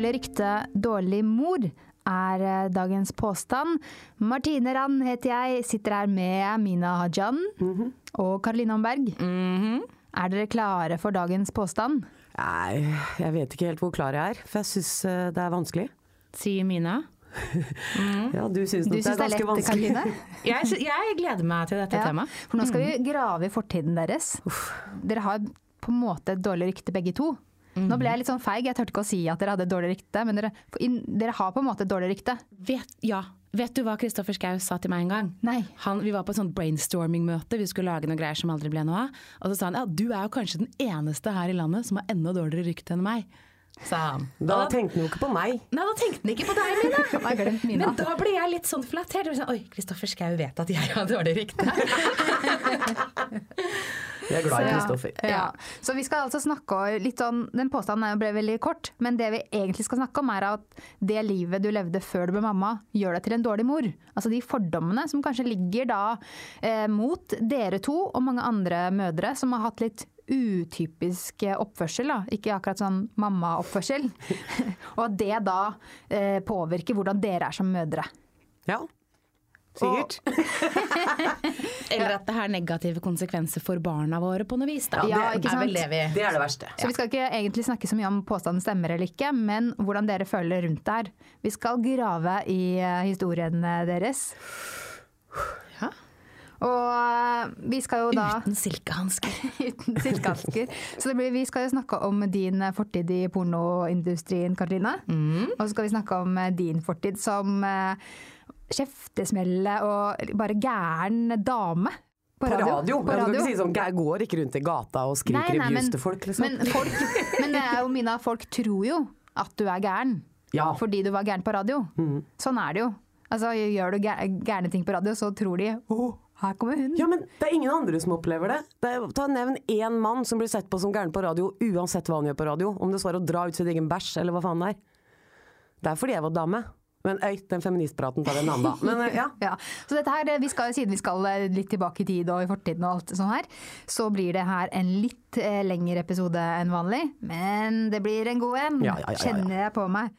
Dårlig rykte, dårlig mor er eh, dagens påstand. Martine Rand heter jeg, sitter her med Mina Hajan og Karoline Amberg. Er dere klare for dagens påstand? Nei, jeg vet ikke helt hvor klar jeg er, for jeg syns det er vanskelig. Sier Mina. Ja, du syns nok det er det er ganske lett, vanskelig. Jeg, jeg gleder meg til dette Ja, temaet. For nå skal vi grave i fortiden deres. Dere har på en måte et dårlig rykte begge to. Nå ble jeg litt sånn feig, jeg turte ikke å si at dere hadde et dårlig rykte, men dere, dere har på en måte et dårlig rykte. Vet, ja. Vet du hva Kristoffer Schau sa til meg en gang? Nei. Han, vi var på et sånt brainstorming-møte, vi skulle lage noen greier som aldri ble noe av. Og så sa han ja, du er jo kanskje den eneste her i landet som har enda dårligere rykte enn meg. Sa han. Da tenkte han jo ikke på meg. Nei, da tenkte han ikke på deg, Mina. Men da ble jeg litt sånn flattert. Sånn, Oi, Kristoffer Schau vet at jeg har dårlig rykte. Jeg er glad i Kristoffer. Ja. Så vi skal altså snakke litt sånn Den påstanden ble veldig kort, men det vi egentlig skal snakke om, er at det livet du levde før du ble mamma, gjør deg til en dårlig mor. Altså de fordommene som kanskje ligger da eh, mot dere to og mange andre mødre som har hatt litt utypisk eh, oppførsel, da. ikke akkurat sånn mammaoppførsel. og at det da eh, påvirker hvordan dere er som mødre. Ja, sikkert. Eller at det har negative konsekvenser for barna våre på noe vis. Da. Ja, det ikke er vel sant? det vi Det er det verste. Så vi skal ikke egentlig snakke så mye om påstanden stemmer eller ikke, men hvordan dere føler rundt det her. Vi skal grave i historiene historien eh, deres. Ja. Og eh, vi skal jo da Uten silkehansker. Uten silkehansker. Så det blir, vi skal jo snakke om din eh, fortid i pornoindustrien, Karoline. Mm. Og så skal vi snakke om eh, din fortid som eh, kjeftesmelle og bare gæren dame. På radio. På Jeg skal radio. ikke si sånn, jeg går ikke rundt i gata og skriker Nei, nei, men- til folk, liksom. Men, folk, men det er jo Mina, folk tror jo at du er gæren. Ja. Fordi du var gæren på radio. Sånn er det jo. Altså, gjør du gæ- gærne ting på radio, så tror de oh, her kommer hun. Ja, men det er ingen andre som opplever det. det er, ta Nevn én mann som blir sett på som gæren på radio, uansett hva han gjør på radio. Om det så er å dra ut sin egen bæsj, eller hva faen det er. Det er fordi jeg var dame. Men øy, den feministpraten tar vi en annen dag. Men eh, ja. Ja, så dette her, vi skal, Siden vi skal eh, litt tilbake i tid og i fortiden, og alt sånn her, så blir det her en litt eh, lengre episode enn vanlig. Men det blir en god en, ja, ja. kjenner jeg på meg.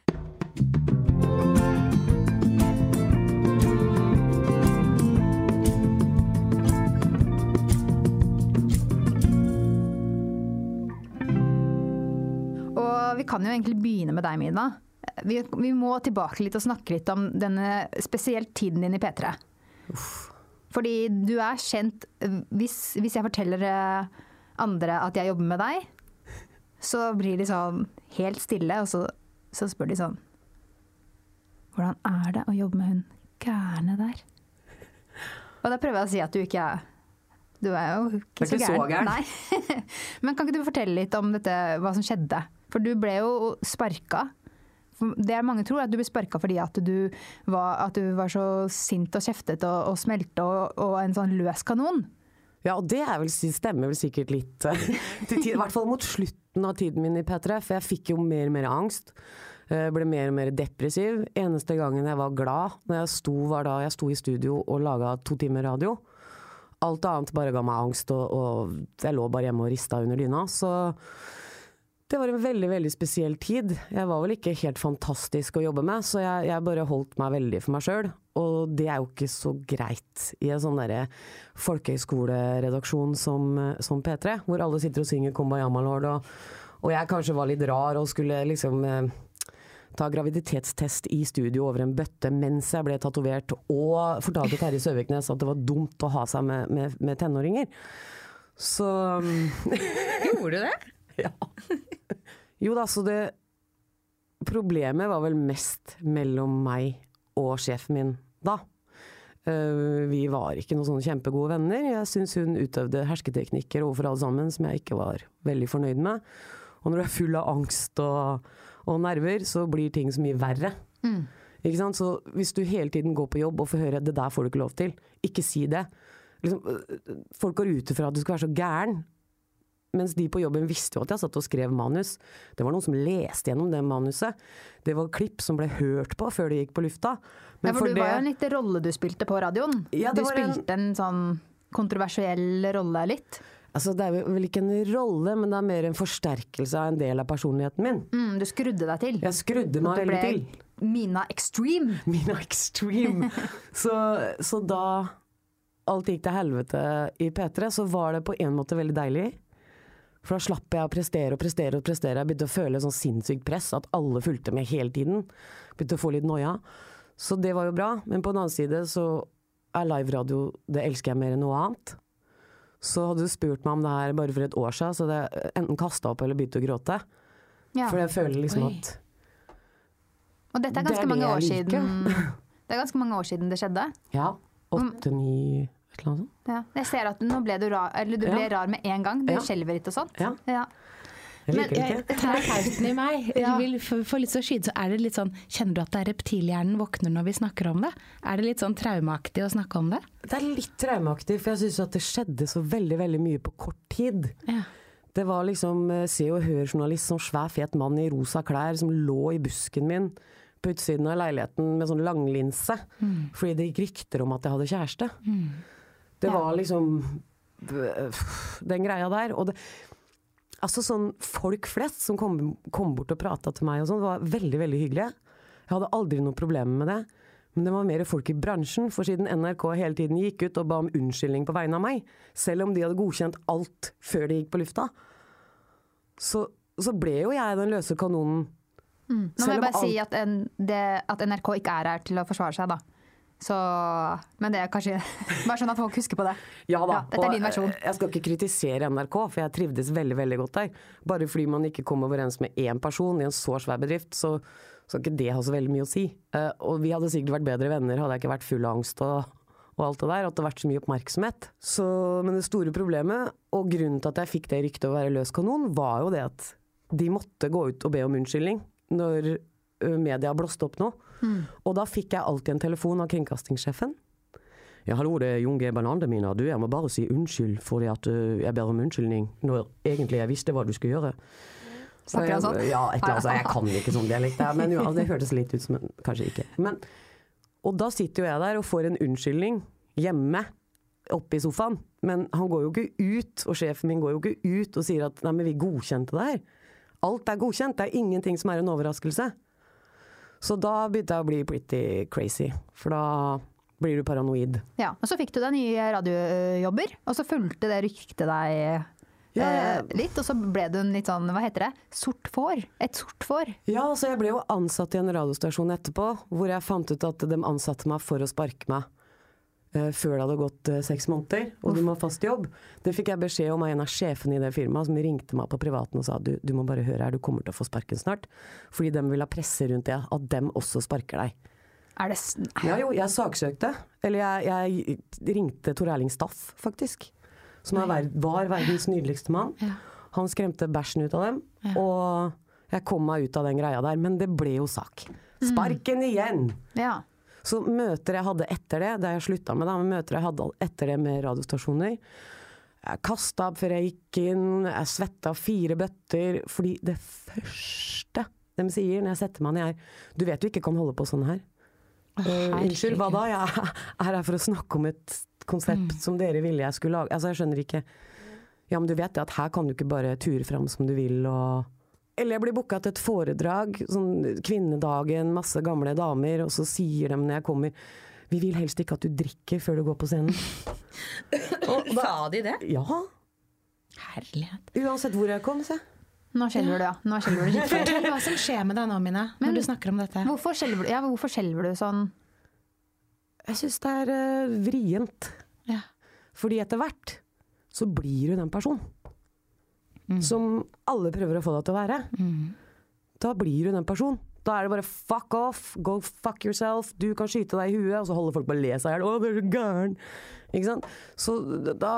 Og vi kan jo egentlig begynne med deg, Mina. Vi, vi må tilbake litt og snakke litt om denne spesielt tiden din i P3. Fordi du er kjent Hvis, hvis jeg forteller eh, andre at jeg jobber med deg, så blir de sånn helt stille, og så, så spør de sånn Hvordan er det å jobbe med hun gærne der? Og da prøver jeg å si at du ikke er Du er jo ikke, er ikke så gæren. Nei. Men kan ikke du fortelle litt om dette, hva som skjedde? For du ble jo sparka. Det er mange tror, at du ble sparka fordi at du, var, at du var så sint og kjeftet og, og smelte og, og en sånn løs kanon. Ja, og det vel, stemmer vel sikkert litt eh, tid, I hvert fall mot slutten av tiden min i P3, for jeg fikk jo mer og mer angst. eh, Ble mer og mer depressiv. Eneste gangen jeg var glad, når jeg sto, var da jeg sto i studio og laga to timer radio. Alt annet bare ga meg angst, og, og jeg lå bare hjemme og rista under dyna. Så det var en veldig veldig spesiell tid. Jeg var vel ikke helt fantastisk å jobbe med, så jeg, jeg bare holdt meg veldig for meg sjøl. Og det er jo ikke så greit i en sånn derre folkehøyskoleredaksjon som, som P3, hvor alle sitter og synger 'Kumbayama Lord', og, og jeg kanskje var litt rar og skulle liksom eh, ta graviditetstest i studio over en bøtte mens jeg ble tatovert, og fortalte Terje Søviknes at det var dumt å ha seg med, med, med tenåringer. Så Gjorde du det? ja. Jo da, så det Problemet var vel mest mellom meg og sjefen min da. Eh, vi var ikke noen sånne kjempegode venner. Jeg syns hun utøvde hersketeknikker overfor alle sammen som jeg ikke var veldig fornøyd med. Og når du er full av angst og, og nerver, så blir ting så mye verre. Ikke sant? Så hvis du hele tiden går på jobb og får høre 'det der får du ikke lov til', ikke si det. Liksom, øh, folk går ut ifra at du skal være så gæren. Mens de på jobben visste jo at jeg satt og skrev manus. Det var noen som leste gjennom det manuset. Det var klipp som ble hørt på før det gikk på lufta. Ja, for, for du var jo en liten rolle du spilte på radioen. Ja, du spilte en- en sånn kontroversiell rolle litt. Altså, det er vel ikke en rolle, men det er mer en forsterkelse av en del av personligheten min. Mm, du skrudde deg til. Jeg skrudde meg Du veldig ble til. Mina Extreme. Mina Extreme. så, så da alt gikk til helvete i P3, så var det på en måte veldig deilig. For da slapp jeg å prestere og prestere og prestere. Jeg begynte å føle sånn sinnssykt press, at alle fulgte med hele tiden. Begynte å få litt noia. Så det var jo bra. Men på den annen side så er liveradio Det elsker jeg mer enn noe annet. Så hadde du spurt meg om det her bare for et år siden, så hadde jeg enten kasta opp eller begynt å gråte. Ja. For jeg føler liksom Oi. at Og dette er Det er ganske det mange år liker. siden. Det er ganske mange år siden det skjedde. Ja, åtte, ni et eller annet sånt. Ja. Jeg ser at nå ble du rar, eller du ble Ja. rar med en gang. Du Ja. skjelver litt og sånt. Ja. Ja. Jeg liker det ikke. Jeg i meg. Ja. Vil få, litt så skyld, så er det litt sånn Kjenner du at det er reptilhjernen våkner når vi snakker om det? Er det litt sånn traumeaktig å snakke om det? Det er litt traumeaktig, for jeg syns at det skjedde så veldig veldig mye på kort tid. Ja. Det var liksom eh, Se og Hør-journalist, sånn svær fet mann i rosa klær som lå i busken min på utsiden av leiligheten med sånn langlinse, fordi det gikk rykter om at jeg hadde kjæreste. Det Ja. var liksom øh, den greia der. Og det, altså sånn folk flest som kom, kom bort og prata til meg og sånn, var veldig, veldig hyggelige. Jeg hadde aldri noe problem med det. Men det var mer folk i bransjen, for siden NRK hele tiden gikk ut og ba om unnskyldning på vegne av meg, selv om de hadde godkjent alt før de gikk på lufta, så, så ble jo jeg den løse kanonen. Nå må jeg bare bare si at, en, det, at NRK ikke er her til å forsvare seg, da. Så, men det er kanskje Bare sånn at folk husker på det. Ja da. Ja, dette er din versjon. eh, Jeg skal ikke kritisere NRK, for jeg trivdes veldig veldig godt der. Bare fordi man ikke kom overens med én person i en så svær bedrift, så skal ikke det ha så veldig mye å si. Eh, og vi hadde sikkert vært bedre venner hadde jeg ikke vært full av angst og, og alt det der. At det hadde vært så mye oppmerksomhet. Så, men det store problemet, og grunnen til at jeg fikk det ryktet å være løs kanon, var jo det at de måtte gå ut og be om unnskyldning når media blåste opp nå. Og da fikk jeg alltid en telefon av kringkastingssjefen. Ja, hallo, det er Jon G. Bernandemina. Du, jeg må bare si unnskyld fordi at ø, jeg ber om unnskyldning, når egentlig jeg visste hva du skulle gjøre. Snakker han sånn? Ja, et eller annet, jeg kan ikke sånn dialekt, men jo, altså, det hørtes litt ut som en Kanskje ikke. Men, og da sitter jo jeg der og får en unnskyldning hjemme oppe i sofaen. Men han går jo ikke ut, og sjefen min går jo ikke ut og sier at nei, men vi godkjente det her. Alt er godkjent, det er ingenting som er en overraskelse. Så da begynte jeg å bli pretty crazy, for da blir du paranoid. Ja, og så fikk du deg nye radiojobber, og så fulgte det ryktet deg Ja, eh, litt, og så ble du en litt sånn, hva heter det, sort får? Et sort får? Ja, så jeg ble jo ansatt i en radiostasjon etterpå, hvor jeg fant ut at de ansatte meg for å sparke meg eh, før det hadde gått eh, seks måneder, og du må ha fast jobb. Det fikk jeg beskjed om av en av sjefene i det firmaet, som ringte meg på privaten og sa du, du må bare høre her, du kommer til å få sparken snart. Fordi de vil ha presse rundt det, at dem også sparker deg. Er det Ja jo, jeg saksøkte. Eller jeg, jeg ringte Tor Erling Staff, faktisk. Som verd- var verdens nydeligste mann. Ja. Han skremte bæsjen ut av dem. Ja. Og jeg kom meg ut av den greia der. Men det ble jo sak. Sparken igjen! Ja. Så møter jeg hadde etter det, da jeg slutta med, det, men møter jeg hadde etter det med radiostasjoner Jeg kasta opp før jeg gikk inn, jeg svetta fire bøtter. Fordi det første de sier når jeg setter meg ned er Du vet du ikke kan holde på sånn her. Eh, unnskyld, hva da? Jeg er her for å snakke om et konsept som dere ville jeg skulle lage. Altså, jeg skjønner ikke Ja, men du vet det at her kan du ikke bare ture fram som du vil og Eller jeg blir booka til et foredrag, sånn kvinnedagen, masse gamle damer, og så sier de når jeg kommer Vi vil helst ikke at du drikker før du går på scenen. Sa de det? Ja, Herlighet. uansett hvor jeg kom, se. Nå skjelver du, ja. Nå skjelver du. Fortell hva som skjer med deg nå, Mina, når Men- du snakker om dette. Hvorfor skjelver du, ja, hvorfor skjelver du sånn? Jeg syns det er uh, vrient. Ja. Fordi etter hvert så blir du den personen som alle prøver å få deg til å være. Da blir du den personen. Da er det bare fuck off, go fuck yourself, du kan skyte deg i huet, og så holder folk på å le seg i hjel. Å, du er så gæren! Ikke sant? Så da,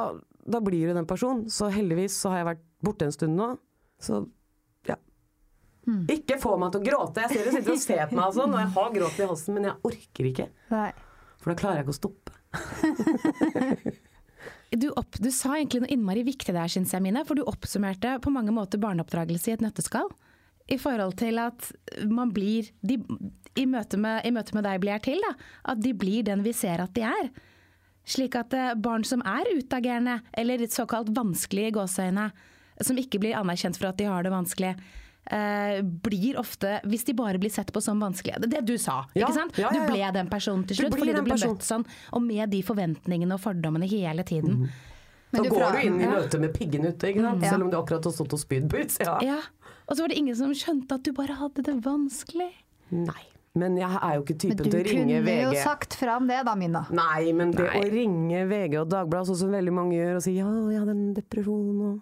da blir du den personen. Så heldigvis så har jeg vært borte en stund nå. Så ja. Ikke få meg til å gråte. Jeg ser du sitter og ser på meg og sånn, og jeg har grått i halsen, men jeg orker ikke. Nei. For da klarer jeg ikke å stoppe. Du, opp, du sa egentlig noe innmari viktig der, syns jeg, Mine. For du oppsummerte på mange måter barneoppdragelse i et nøtteskall. I forhold til at man blir de, i, møte med, I møte med deg blir jeg til, da. At de blir den vi ser at de er. Slik at eh, barn som er utagerende, eller såkalt vanskelige i gåseøyne, som ikke blir anerkjent for at de har det vanskelig, eh, blir ofte, hvis de bare blir sett på som vanskelige Det er det du sa, Ja, ikke sant? ja, ja, ja. Du ble den personen til slutt, du fordi du ble møtt sånn, og med de forventningene og fordommene hele tiden. Men Da du går fra- du inn i ja. møtet med piggene ute, ikke sant? Ja. selv om du akkurat har stått og spydd på utsida. Ja. Og så var det ingen som skjønte at du bare hadde det vanskelig. Nei. Men jeg er jo ikke typen til å ringe VG. Men du kunne jo sagt fra om det da, Mina. Nei, men det Nei. å ringe VG og Dagbladet, sånn som veldig mange gjør, og si ja, jeg hadde en depresjon og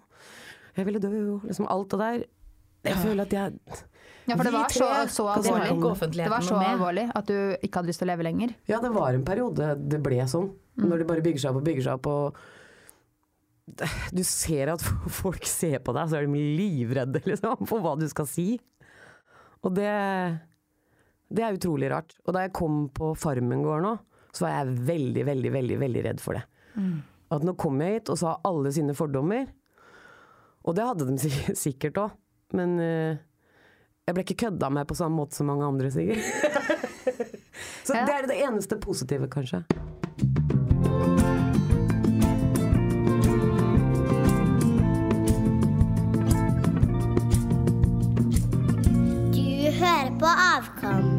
jeg ville dø, og liksom alt det der. Jeg føler at jeg Ja, for det var så, så alvorlig. det. var så alvorlig at du ikke hadde lyst til å leve lenger. Ja, det var en periode det ble sånn. Når det bare bygger seg opp og bygger seg opp. Og du ser at folk ser på deg, så er de livredde liksom, for hva du skal si. Og det, det er utrolig rart. Og da jeg kom på Farmen gård nå, så var jeg veldig, veldig, veldig, veldig redd for det. At nå kom jeg hit og sa alle sine fordommer. Og det hadde de sikkert òg, men eh, jeg ble ikke kødda med på samme måte som mange andre, sikkert. Så Ja. det er det eneste positive, kanskje. Du hører på Avkom.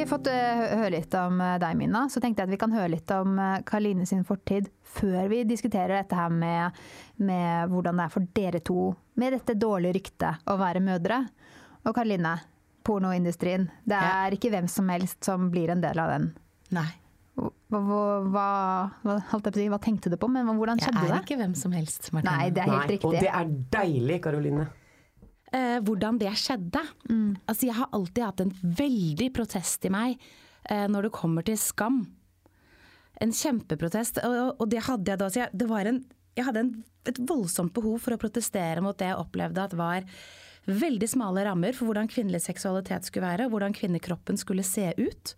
Vi fått eh, høre litt om eh, deg, Mina. Så tenkte jeg at vi kan høre litt om Karline Karoline sin fortid før vi diskuterer dette her med, med hvordan det er for dere to med dette dårlige ryktet å være mødre. Og Karoline, pornoindustrien. Det Ja. er ikke hvem som helst som blir en del av den. Nei. Hva, hva, hva, hva, holdt jeg på si, hva tenkte du på, men hvordan Jeg skjedde er det? ikke hvem som helst, Martine. Nei, det er helt Nei, og det er deilig, Karoline. Eh, hvordan det skjedde. Mm. Altså, jeg har alltid hatt en veldig protest i meg eh, når det kommer til skam. En kjempeprotest, og, og det hadde jeg da. Så jeg, det var en, jeg hadde en, et voldsomt behov for å protestere mot det jeg opplevde at var veldig smale rammer for hvordan kvinnelig seksualitet skulle være, og hvordan kvinnekroppen skulle se ut.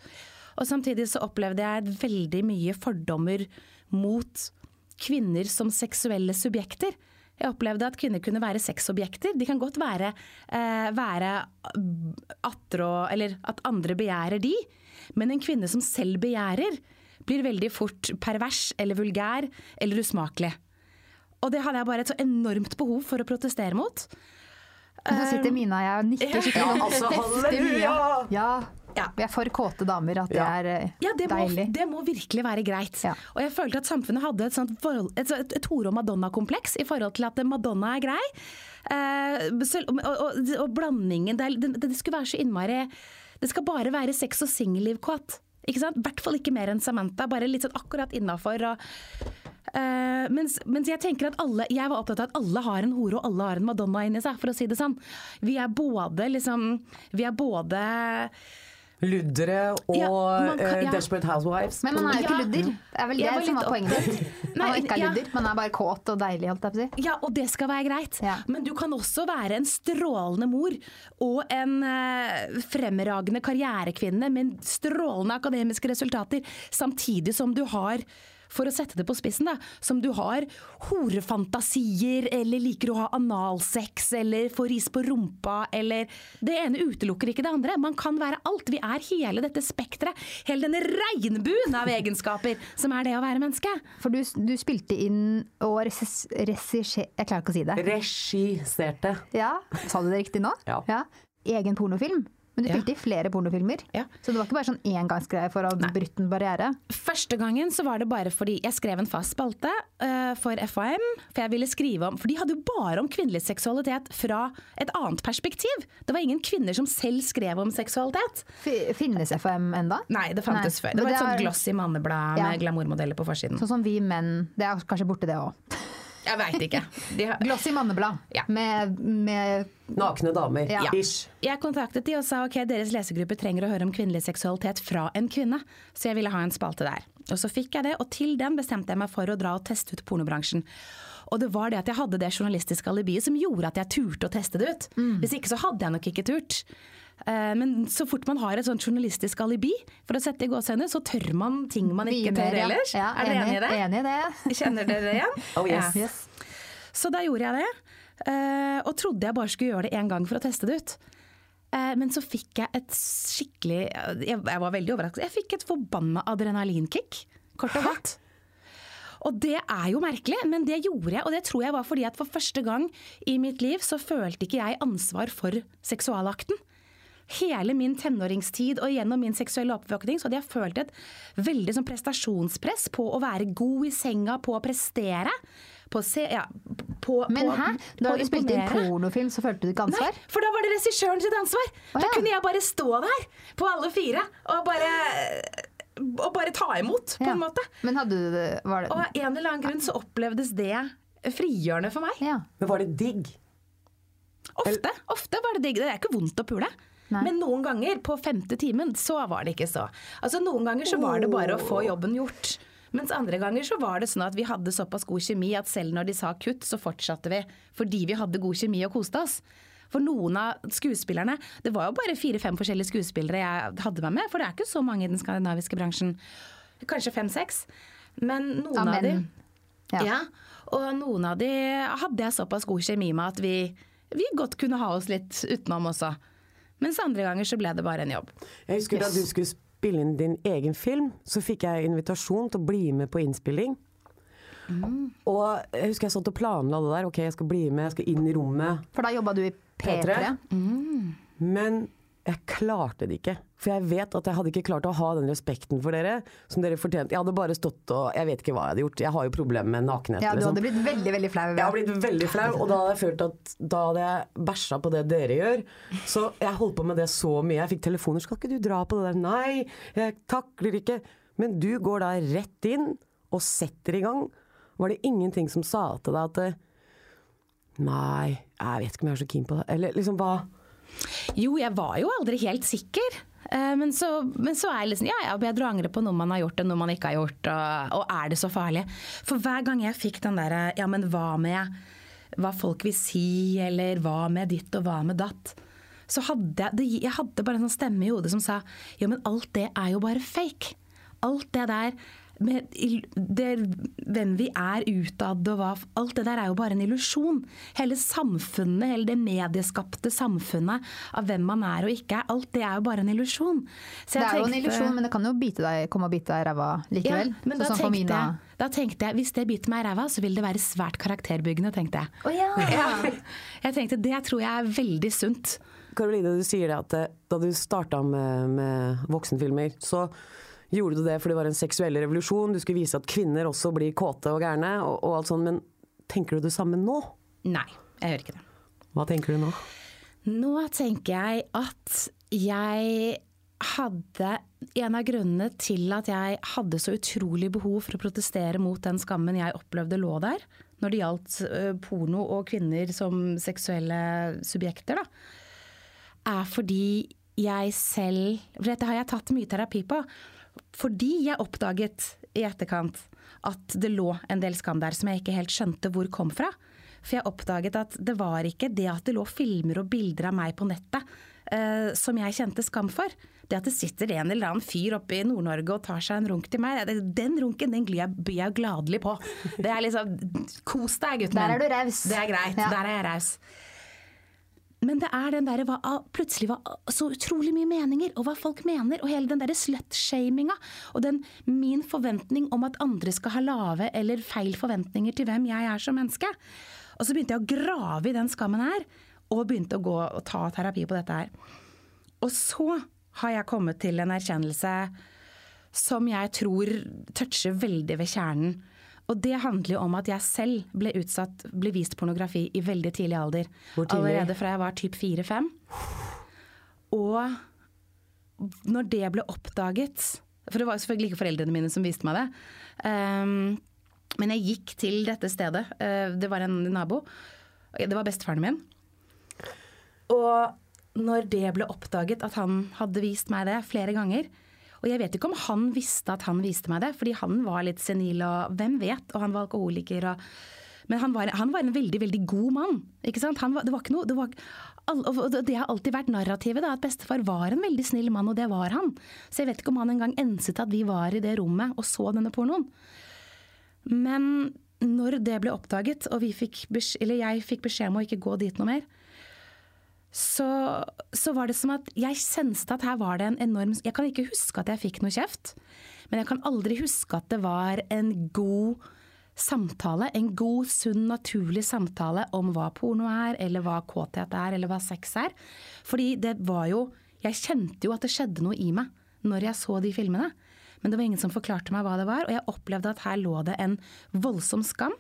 Og samtidig så opplevde jeg veldig mye fordommer mot kvinner som seksuelle subjekter. Jeg opplevde at kvinner kunne være sexobjekter. De kan godt være, eh, være attrå, eller at andre begjærer de. Men en kvinne som selv begjærer, blir veldig fort pervers eller vulgær eller usmakelig. Og det hadde jeg bare et så enormt behov for å protestere mot. Men så sitter Mina og jeg og nikker skikkelig. Ja, altså, halleluja! Ja. Ja. Vi er for kåte damer, at det Ja. er eh, Ja, det må, det må virkelig være greit. Ja. Og jeg følte at samfunnet hadde et sånt forhold, et, et, et Tore og Madonna-kompleks i forhold til at Madonna er grei. Eh, selv, og, og, og blandingen det, er- det, det skulle være så innmari Det skal bare være sex og singelliv, kåt. Ikke sant? I hvert fall ikke mer enn Samantha. Bare litt sånn akkurat innafor. Uh, mens, mens jeg tenker at alle Jeg var opptatt av at alle har en hore og alle har en Madonna inni seg, for å si det sånn. Vi er både liksom Vi er både Luddere og Ja, kan- eh, ja. Desperate Housewives. Men man er jo ikke Ja. ludder. Det er vel det som var poenget ditt. Man er ikke er ja. ludder, man er bare kåt og deilig, holdt jeg på å si. Ja, og det skal være greit. Ja. Men du kan også være en strålende mor og en uh, fremragende karrierekvinne med strålende akademiske resultater, samtidig som du har for å sette det på spissen, da, som du har horefantasier, eller liker å ha analsex, eller få ris på rumpa, eller Det ene utelukker ikke det andre. Man kan være alt. Vi er hele dette spekteret. Hele denne regnbuen av egenskaper som er det å være menneske. For du, du spilte inn og regisserte Jeg klarer ikke å si det. Regisserte. Ja, Sa du det riktig nå? Ja. Egen pornofilm. Men du Ja. i flere pornofilmer. Ja. Så det var ikke bare sånn engangsgreie for å bryte en barriere. Første gangen så var det bare fordi jeg skrev en fast spalte uh, for FHM. For jeg ville skrive om For de hadde jo bare om kvinnelig seksualitet fra et annet perspektiv. Det var ingen kvinner som selv skrev om seksualitet. F- Finnes FHM enda? Nei, det fantes Nei, før. Det var et sånt glossy manneblad Ja. med glamourmodeller på forsiden. Sånn som vi menn. Det er kanskje borte, det òg. Jeg veit ikke. De har, Glossy manneblad Ja. med, med Nakne damer. Ja. Ish. Jeg kontaktet de og sa ok, deres lesegruppe trenger å høre om kvinnelig seksualitet fra en kvinne, så jeg ville ha en spalte der. Og så fikk jeg det, og til den bestemte jeg meg for å dra og teste ut pornobransjen. Og det var det at jeg hadde det journalistiske alibiet som gjorde at jeg turte å teste det ut. Hvis ikke så hadde jeg nok ikke turt. Eh, Men så fort man har et sånt journalistisk alibi for å sette i gåsehudet, så tør man ting man ikke tør ellers. Ja, er dere enig i det? Enig i det. Kjenner dere det igjen? Oh, yes. Ja. Yes. Så da gjorde jeg det, eh, og trodde jeg bare skulle gjøre det én gang for å teste det ut. Eh, Men så fikk jeg et skikkelig Jeg jeg var veldig overrasket. Jeg fikk et forbanna adrenalinkick. kort og godt. Og det er jo merkelig, men det gjorde jeg. Og det tror jeg var fordi at for første gang i mitt liv så følte ikke jeg ansvar for seksualakten. Hele min tenåringstid og gjennom min seksuelle oppvåkning så hadde jeg følt et veldig sånn prestasjonspress på å være god i senga, på å prestere. På å se, ja, på, Men på, hæ? Da du spilte inn pornofilm, så følte du ikke ansvar? Nei, for da var det regissøren sitt ansvar. Å, Da kunne jeg bare stå der på alle fire og bare, og bare ta imot, på Ja. en måte. Men hadde du det var det, Og av en eller annen grunn så opplevdes det frigjørende for meg. Ja. Men var det digg? Ofte, ofte var det digg. Det er ikke vondt å pule. Nei. Men noen ganger, på femte timen, så var det ikke så. Altså Noen ganger så var det bare å få jobben gjort. Mens andre ganger så var det sånn at vi hadde såpass god kjemi at selv når de sa kutt, så fortsatte vi. Fordi vi hadde god kjemi og koste oss. For noen av skuespillerne Det var jo bare fire-fem forskjellige skuespillere jeg hadde meg med, for det er ikke så mange i den skandinaviske bransjen. Kanskje fem-seks. Men noen Amen. av de ja. ja. Og noen av de hadde jeg såpass god kjemi med at vi, vi godt kunne ha oss litt utenom også. Mens andre ganger så ble det bare en jobb. Jeg husker Da du skulle spille inn din egen film, så fikk jeg invitasjon til å bli med på innspilling. Og jeg husker jeg satt og planla det der. Ok, jeg skal bli med, jeg skal inn i rommet. For da jobba du i P3. P3. Men jeg klarte det ikke. For jeg vet at jeg hadde ikke klart å ha den respekten for dere som dere fortjente. Jeg hadde bare stått og Jeg vet ikke hva jeg hadde gjort. Jeg har jo problemer med nakenhet. Ja, du liksom. hadde blitt veldig, veldig flau. Jeg har blitt veldig flau, og da hadde jeg følt at da hadde jeg bæsja på det dere gjør. Så jeg holdt på med det så mye. Jeg fikk telefoner 'Skal ikke du dra på det der?' Nei, jeg takler ikke. Men du går da rett inn og setter i gang. Var det ingenting som sa til deg at eh, Nei, jeg vet ikke om jeg er så keen på det. Eller liksom hva Jo, jeg var jo aldri helt sikker. Eh, Men så, men så er jeg liksom Ja, ja, bedre å angre på noe man har gjort enn noe man ikke har gjort. Og, og er det så farlig? For hver gang jeg fikk den derre Ja, men hva med hva folk vil si, eller hva med ditt og hva med datt? Så hadde jeg det, Jeg hadde bare en sånn stemme i hodet som sa ja, men alt det er jo bare fake. Alt det der med det, hvem vi er utad og hva Alt det der er jo bare en illusjon. Hele samfunnet, hele det medieskapte samfunnet av hvem man er og ikke er, alt det er jo bare en illusjon. Det er er jo en illusjon, men det kan jo bite deg, komme og bite deg i ræva likevel. ja, men da Sånn tenkte, jeg, da tenkte jeg hvis det biter meg i ræva, så vil det være svært karakterbyggende, tenkte jeg. Oh, ja. Ja. Jeg tenkte det tror jeg er veldig sunt. Karoline, du sier det at eh, da du starta med, med voksenfilmer, så gjorde du det fordi det var en seksuell revolusjon. Du skulle vise at kvinner også blir kåte og gærne og, og alt sånt. Men tenker du det samme nå? Nei, jeg gjør ikke det. Hva tenker du nå? Nå tenker jeg at jeg hadde En av grunnene til at jeg hadde så utrolig behov for å protestere mot den skammen jeg opplevde lå der, når det gjaldt eh, porno og kvinner som seksuelle subjekter, da, er fordi jeg selv For dette har jeg tatt mye terapi på. Fordi jeg oppdaget i etterkant at det lå en del skam der som jeg ikke helt skjønte hvor kom fra. For jeg oppdaget at det var ikke det at det lå filmer og bilder av meg på nettet uh, som jeg kjente skam for. Det at det sitter en eller annen fyr oppe i Nord-Norge og tar seg en runk til meg, den runken den byr jeg, jeg gladelig på. Det er liksom Kos deg, gutten Der er du raus. Det er greit. Ja. Der er jeg raus. Men det er den derre plutselig var så utrolig mye meninger, og hva folk mener, og hele den derre slut-shaminga, og den min forventning om at andre skal ha lave eller feil forventninger til hvem jeg er som menneske. Og så begynte jeg å grave i den skammen her, og begynte å gå og ta terapi på dette her. Og så har jeg kommet til en erkjennelse som jeg tror toucher veldig ved kjernen. Og det handler jo om at jeg selv ble utsatt, ble vist pornografi i veldig tidlig alder. Hvor tidlig? Allerede fra jeg var typ fire-fem. Og når det ble oppdaget For det var jo selvfølgelig ikke foreldrene mine som viste meg det. Um, men jeg gikk til dette stedet. Uh, det var en nabo. Det var bestefaren min. Og når det ble oppdaget at han hadde vist meg det flere ganger Og jeg vet ikke om han visste at han viste meg det, fordi han var litt senil og hvem vet, og han var alkoholiker og Men han var, han var en veldig, veldig god mann. Ikke sant? Var, det var ikke noe det, var, all- det har alltid vært narrativet, da, at bestefar var en veldig snill mann, og det var han. Så jeg vet ikke om han engang enset at vi var i det rommet og så denne pornoen. Men når det ble oppdaget, og fikk beskjed, jeg fikk beskjed om å ikke gå dit noe mer, så, så var det som at jeg kjente at her var det en enorm Jeg kan ikke huske at jeg fikk noe kjeft, men jeg kan aldri huske at det var en god samtale. En god, sunn, naturlig samtale om hva porno er, eller hva kåthet er, eller hva sex er. Fordi det var jo Jeg kjente jo at det skjedde noe i meg når jeg så de filmene. Men det var ingen som forklarte meg hva det var, og jeg opplevde at her lå det en voldsom skam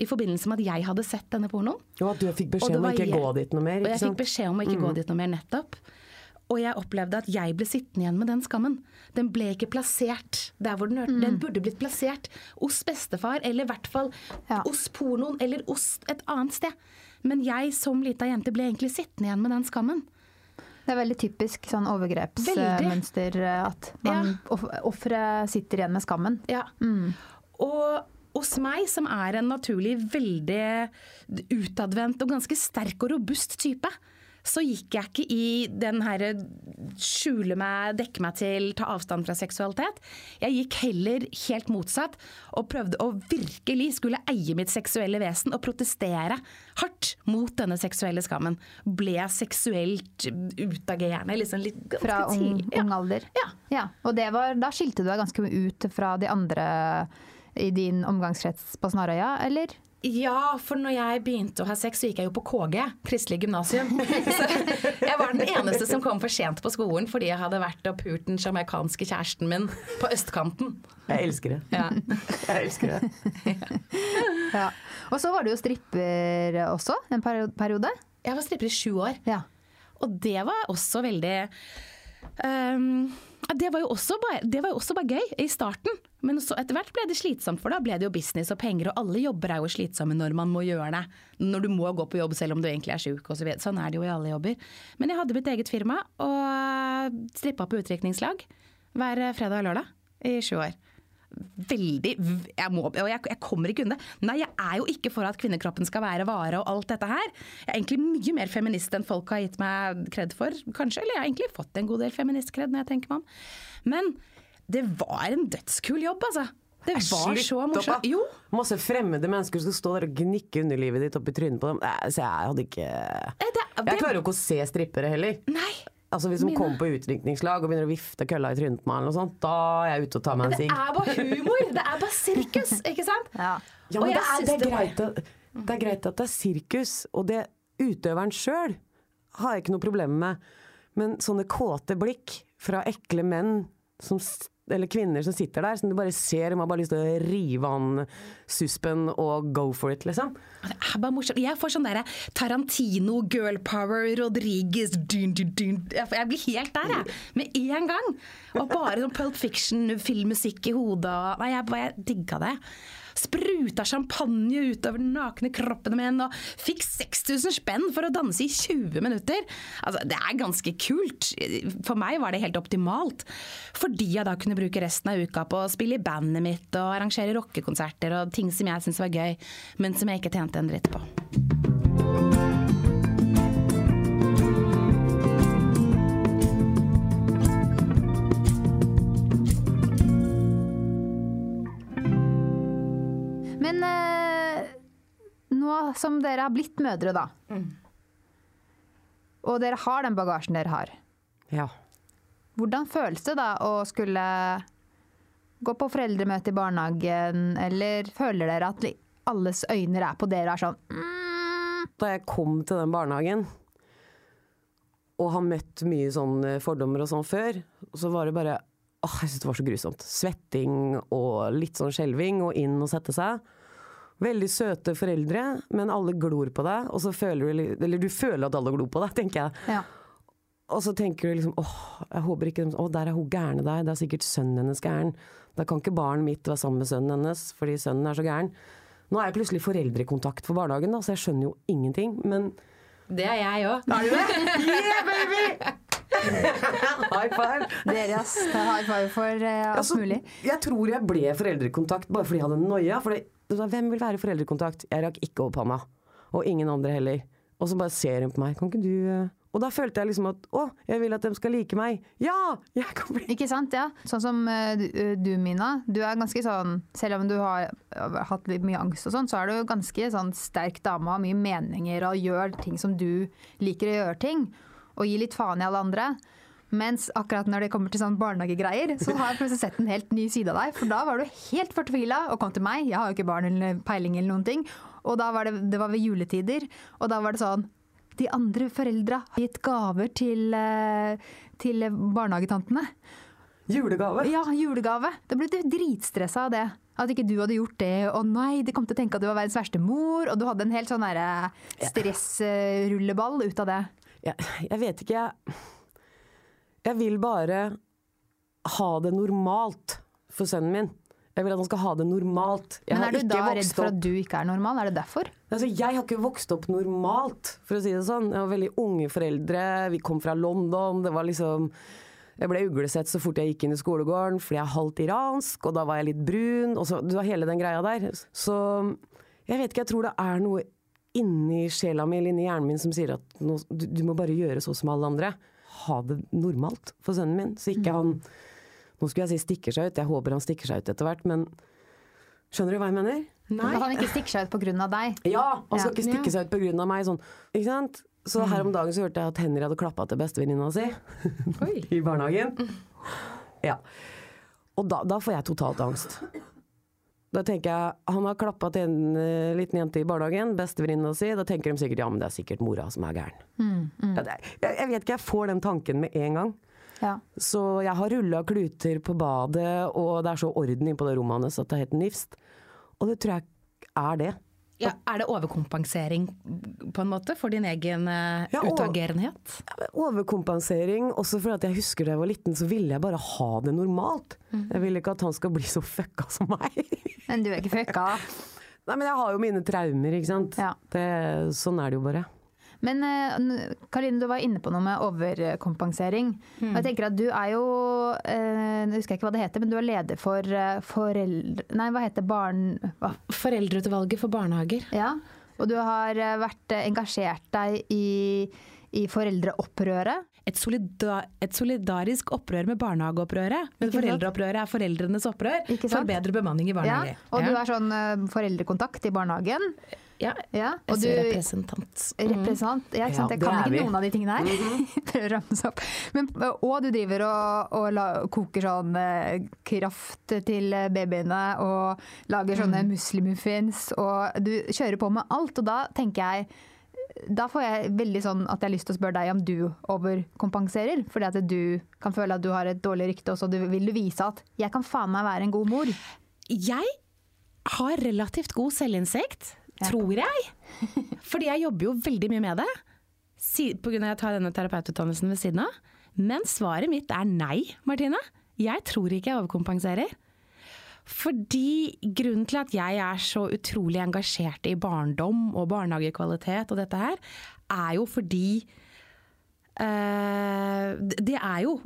i forbindelse med at jeg hadde sett denne pornoen. Og at du fikk beskjed om å ikke jeg- gå dit noe mer. Og jeg sant? fikk beskjed om å ikke gå dit noe mer, nettopp. Og jeg opplevde at jeg ble sittende igjen med den skammen. Den ble ikke plassert der hvor den hørte. Den burde blitt plassert hos bestefar, eller i hvert fall Ja. hos pornoen, eller hos et annet sted. Men jeg som lita jente ble egentlig sittende igjen med den skammen. Det er veldig typisk sånn overgrepsmønster eh, at man, ja. offeret sitter igjen med skammen. Ja. Og hos meg, som er en naturlig veldig utadvendt og ganske sterk og robust type, så gikk jeg ikke i den herre skjule meg, dekke meg til, ta avstand fra seksualitet. Jeg gikk heller helt motsatt og prøvde å virkelig skulle eie mitt seksuelle vesen og protestere hardt mot denne seksuelle skammen. Ble seksuelt utagerende liksom litt ganske Fra ung. Ja. ung alder. Ja. Og det var, da skilte du deg ganske ut fra de andre i din omgangskrets på Snarøya, eller? Ja, for når jeg begynte å ha sex, så gikk jeg jo på KG, Kristelig gymnasium. Så jeg var den eneste som kom for sent på skolen fordi jeg hadde vært og pult den jamaicanske kjæresten min på østkanten. Jeg elsker det. Ja. Jeg elsker det. Ja. Og så var du jo stripper også en periode. Jeg var stripper i sju år, Ja. og det var også veldig ehm, det var, bare, det var jo også bare gøy i starten, men så etter hvert ble det slitsomt, for da ble det jo business og penger, og alle jobber er jo slitsomme når man må gjøre det. Når du må gå på jobb selv om du egentlig er sjuk osv. Så sånn er det jo i alle jobber. Men jeg hadde mitt eget firma og strippa på utdrikningslag hver fredag og lørdag i sju år. Veldig jeg, må, og jeg, jeg kommer ikke unna det. Nei, jeg er jo ikke for at kvinnekroppen skal være vare og alt dette her. Jeg er egentlig mye mer feminist enn folk har gitt meg kred for, kanskje. Eller jeg har egentlig fått en god del feministkred når jeg tenker meg om. Men det var en dødskul jobb, altså. Det var så morsomt. Jo, Masse fremmede mennesker som står der og gnikker underlivet ditt opp i trynet på dem. Nei, Så jeg hadde ikke Eh, det, Jeg klarer jo ikke å se strippere heller. Nei. Altså Hvis hun Mine- kommer på utdrikningslag og begynner å vifte kølla i trynet på meg, eller noe sånt, da er jeg ute og tar meg en Det er bare humor. Det er bare sirkus, ikke sant? Ja. Ja, men det, er, det, er greit at, det er greit at det er sirkus, og det utøveren sjøl har jeg ikke noe problem med. Men sånne kåte blikk fra ekle menn som, eller kvinner som sitter der, som du bare ser, de har bare lyst til å rive an suspen og go for it, liksom. Det er bare morsomt. Jeg får sånn derre Tarantino, girl power, Rodriguez dun, dun, dun. Jeg blir helt der, jeg. Med en gang. Og bare sånn Pulp Fiction-filmmusikk i hodet. og- Nei, jeg, bare- digga det. Spruta champagne utover den nakne kroppen min og fikk 6000 spenn for å danse i 20 minutter. Altså, det er ganske kult. For meg var det helt optimalt. Fordi jeg da kunne bruke resten av uka på å spille i bandet mitt og arrangere rockekonserter og ting som jeg syntes var gøy, men som jeg ikke tjente en dritt på. Som dere har blitt mødre, da. Og dere har den bagasjen dere har. Ja. Hvordan føles det da å skulle gå på foreldremøte i barnehagen, eller føler dere at alles øyne er på dere og er sånn mm, Da jeg kom til den barnehagen, og har møtt mye sånn eh, fordommer og sånn før, så var det bare Åh, jeg syntes det var så grusomt. Svetting og litt sånn skjelving, og inn og sette seg. Veldig søte foreldre, men alle glor på deg, og så føler du Eller du føler at alle glor på deg, tenker jeg. Ja. Og så tenker du liksom åh, jeg håper ikke de- Å, der er hun gærne der, det er sikkert sønnen hennes gæren. Da kan ikke barnet mitt være sammen med sønnen hennes, fordi sønnen er så gæren. Nå er jeg plutselig foreldrekontakt for barnehagen, da, så jeg skjønner jo ingenting. Men Det er jeg òg. Yeah, baby! High five! Dere, ass. Er high five for uh, alt Altså, mulig. jeg tror jeg ble foreldrekontakt bare fordi jeg hadde noia. For det, var, hvem vil være foreldrekontakt? Jeg rakk ikke opp hånda. Og ingen andre heller. Og så bare ser hun på meg. Kan ikke du eh, Og da følte jeg liksom at å, jeg vil at de skal like meg. Ja! Jeg kan bli Ikke sant, ja. Sånn som eh, du, eh, Mina. Du er ganske sånn, selv om du har hatt litt mye angst og sånn, så er du ganske sånn sterk dame har mye meninger og gjør ting som du liker å gjøre ting. Og gir litt faen i alle andre. Mens akkurat når det kommer til sånn barnehagegreier, så har jeg plutselig sett en helt ny side av deg. For da var du helt fortvila og kom til meg. Jeg har jo ikke barn eller peiling eller noen ting. Og da var det, det var ved juletider, og da var det sånn de andre foreldra har gitt gaver til, eh, til barnehagetantene. Julegave? Ja, julegave. Da ble du dritstressa av det. At ikke du hadde gjort det. Å nei, de kom til å tenke at du var verdens verste mor. Og du hadde en helt sånn derre stressrulleball ut av det. Jeg, jeg vet ikke, jeg Jeg vil bare ha det normalt for sønnen min. Jeg vil at han skal ha det normalt. Jeg Men er du da redd for at du ikke er normal? Er det derfor? Altså, jeg har ikke vokst opp normalt, for å si det sånn. Jeg var veldig unge foreldre, vi kom fra London. Det var liksom Jeg ble uglesett så fort jeg gikk inn i skolegården, fordi jeg er halvt iransk, og da var jeg litt brun. Og så, det var hele den greia der. Så jeg vet ikke, jeg tror det er noe inni sjela mi eller inni hjernen min som sier at nå, du, du må bare gjøre sånn som alle andre. Ha det normalt for sønnen min, så ikke han Nå skulle jeg si stikker seg ut, jeg håper han stikker seg ut etter hvert, men skjønner du hva jeg mener? At han ikke stikker seg ut pga. deg. Ja, han skal Ja. ikke stikke seg ut pga. meg. Sånn. Ikke sant? Så her om dagen så hørte jeg at Henry hadde klappa til bestevenninna si i barnehagen. Ja. Og da, da får jeg totalt angst. Da tenker jeg, Han har klappa til en uh, liten jente i barnehagen, bestevenninna si. Da tenker de sikkert ja, men det er sikkert mora som er gæren. Ja, det, jeg, jeg vet ikke, jeg får den tanken med en gang. Ja. Så jeg har rulla kluter på badet, og det er så orden inne på det rommet hans at det er helt nifst. Og det tror jeg er det. Ja, er det overkompensering på en måte for din egen eh, Ja, utagerenhet? Overkompensering. Også fordi at jeg husker da jeg var liten, så ville jeg bare ha det normalt. Jeg vil ikke at han skal bli så fucka som meg. Men du er ikke fucka. Nei, men jeg har jo mine traumer, ikke sant. Ja. Det, sånn er det jo bare. Men Karine, Karoline, du var inne på noe med overkompensering. Og jeg tenker at du er jo eh, Nå husker jeg ikke hva det heter, men du er leder for eh, foreldre... Nei, hva heter barn... Hva? Foreldreutvalget for barnehager. Ja. Og du har eh, vært eh, engasjert deg i, i foreldreopprøret. Et, solida et solidarisk opprør med barnehageopprøret. Men Ikke sant? foreldreopprøret er foreldrenes opprør for bedre bemanning i Ja. og Og du er sånn eh, foreldrekontakt i barnehagen. Ja. Ja. Og du representant. Representant. Ja? Ja, Jeg kan ikke vi. noen av de tingene her. Prøver å ramse opp. Men, og du driver og, og la, koker sånn eh, kraft til babyene og lager sånne muslimuffins. Og du kjører på med alt. Og da tenker jeg da får jeg veldig sånn at jeg har lyst til å spørre deg om du overkompenserer. Fordi at du kan føle at du har et dårlig rykte, og så vil du vise at 'jeg kan faen meg være en god mor'. Jeg har relativt god selvinnsikt, Tror jeg. Fordi jeg jobber jo veldig mye med det. Pga. Jeg tar denne terapeututdannelsen ved siden av. Men svaret mitt er nei, Martine. Jeg tror ikke jeg overkompenserer. Fordi grunnen til at jeg er så utrolig engasjert i barndom og barnehagekvalitet og dette her, er jo fordi eh, det er jo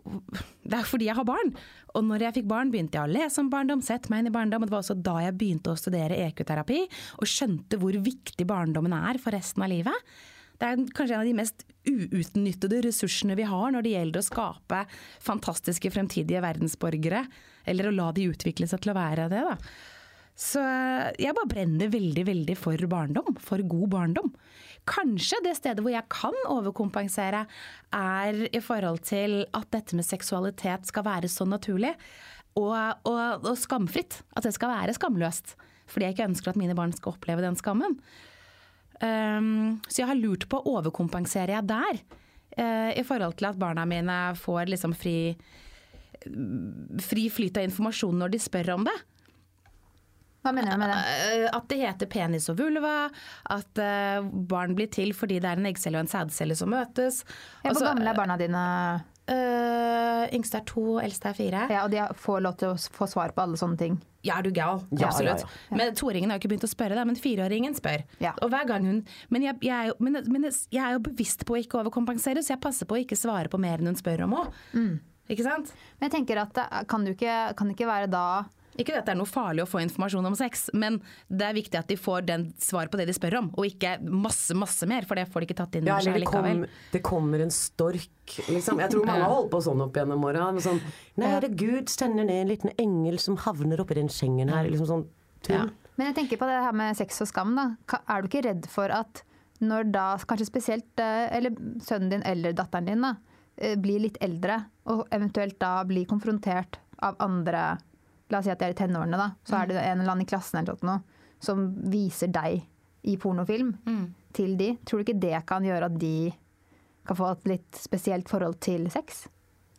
Det er fordi jeg har barn. Og når jeg fikk barn, begynte jeg å lese om barndom, sette meg inn i barndom. Og det var også da jeg begynte å studere EQ-terapi, og skjønte hvor viktig barndommen er for resten av livet. Det er kanskje en av de mest uutnyttede ressursene vi har når det gjelder å skape fantastiske fremtidige verdensborgere, eller å la de utvikle seg til å være det. da. Så jeg bare brenner veldig, veldig for barndom. For god barndom. Kanskje det stedet hvor jeg kan overkompensere, er i forhold til at dette med seksualitet skal være så naturlig. Og, og, og skamfritt. At det skal være skamløst. Fordi jeg ikke ønsker at mine barn skal oppleve den skammen. Um, så jeg har lurt på overkompenserer jeg der. uh, I forhold til at barna mine får liksom fri, fri flyt av informasjon når de spør om det. Hva mener du med det? Eh, At det heter penis og vulva, at eh, barn blir til fordi det er en eggcelle og en sædcelle som møtes. Ja, hvor Altså, gamle er barna dine? Uh, yngste er to, eldste er fire. Ja, og de får lov til å få svar på alle sånne ting. Ja, er du gal? Ja, Absolutt. ja, Men toåringen har jo ikke begynt å spørre, det, men fireåringen spør. Ja. Og hver gang hun Men, jeg, jeg, er jo, men, men jeg er jo bevisst på å ikke overkompensere, så jeg passer på å ikke svare på mer enn hun spør om òg. Mm. Ikke sant? Men jeg tenker at det kan, du ikke, kan det ikke være da Ikke at det er noe farlig å få informasjon om sex, men det er viktig at de får den svar på det de spør om, og ikke masse, masse mer, for det får de ikke tatt inn Ja, over eller seg det, kom, det kommer en stork, liksom. Jeg tror mange har holdt på sånn opp gjennom åra. Sånn Nei, det Gud sender ned en liten engel som havner oppi den sengen her. Liksom sånn tull. Ja. Men jeg tenker på det her med sex og skam. da. Er du ikke redd for at når da, kanskje spesielt eh, eller sønnen din eller datteren din, da, eh, blir litt eldre, og eventuelt da blir konfrontert av andre La oss si at de er i tenårene, da. Så er det en eller annen i klassen eller noe som viser deg i pornofilm til de. Tror du ikke det kan gjøre at de kan få et litt spesielt forhold til sex?